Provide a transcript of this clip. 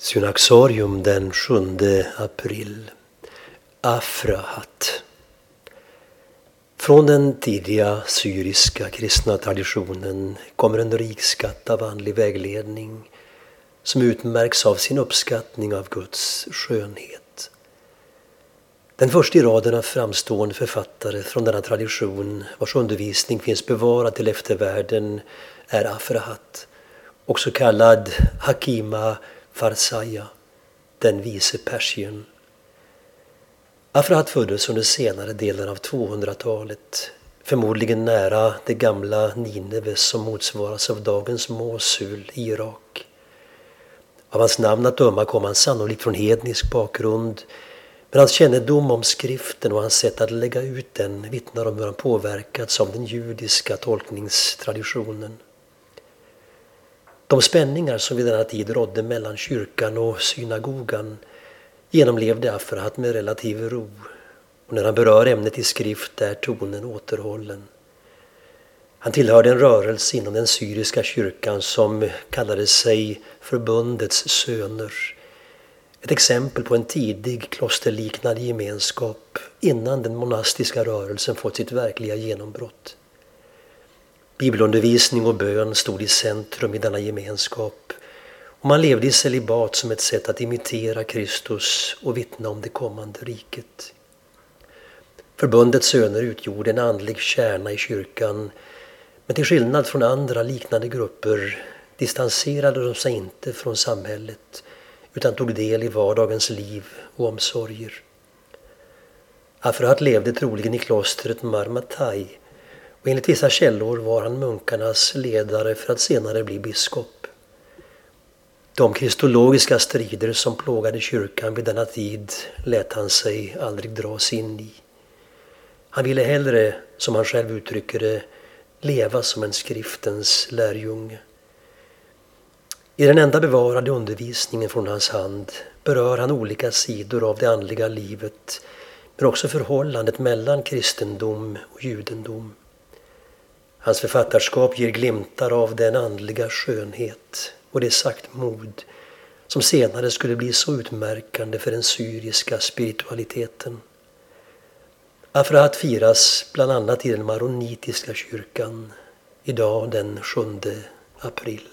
Synaxarium den 7 april. Afrahat. Från den tidiga syriska kristna traditionen kommer en rik skatt av andlig vägledning som utmärks av sin uppskattning av Guds skönhet. Den första i raden av framstående författare från denna tradition vars undervisning finns bevarad till eftervärlden är Afrahat, också kallad Hakima Farsaja, den vise persien. Afrahat föddes under senare delen av 200-talet, förmodligen nära det gamla Nineve som motsvaras av dagens Mosul i Irak. Av hans namn att döma kom han sannolikt från hednisk bakgrund men hans kännedom om skriften och hans sätt att lägga ut den vittnar om hur han påverkats av den judiska tolkningstraditionen. De spänningar som vid denna tid rådde mellan kyrkan och synagogan genomlevde Afrahat med relativ ro och när han berör ämnet i skrift är tonen återhållen. Han tillhörde en rörelse inom den syriska kyrkan som kallade sig Förbundets söner. Ett exempel på en tidig klosterliknande gemenskap innan den monastiska rörelsen fått sitt verkliga genombrott. Bibelundervisning och bön stod i centrum i denna gemenskap och man levde i celibat som ett sätt att imitera Kristus och vittna om det kommande riket. Förbundets söner utgjorde en andlig kärna i kyrkan men till skillnad från andra liknande grupper distanserade de sig inte från samhället utan tog del i vardagens liv och omsorger. Afrahat levde troligen i klostret Marmatai och enligt vissa källor var han munkarnas ledare för att senare bli biskop. De kristologiska strider som plågade kyrkan vid denna tid lät han sig aldrig dras in i. Han ville hellre, som han själv uttrycker det, leva som en skriftens lärjunge. I den enda bevarade undervisningen från hans hand berör han olika sidor av det andliga livet men också förhållandet mellan kristendom och judendom. Hans författarskap ger glimtar av den andliga skönhet och det saktmod som senare skulle bli så utmärkande för den syriska spiritualiteten. Afrahat firas bland annat i den maronitiska kyrkan idag den 7 april.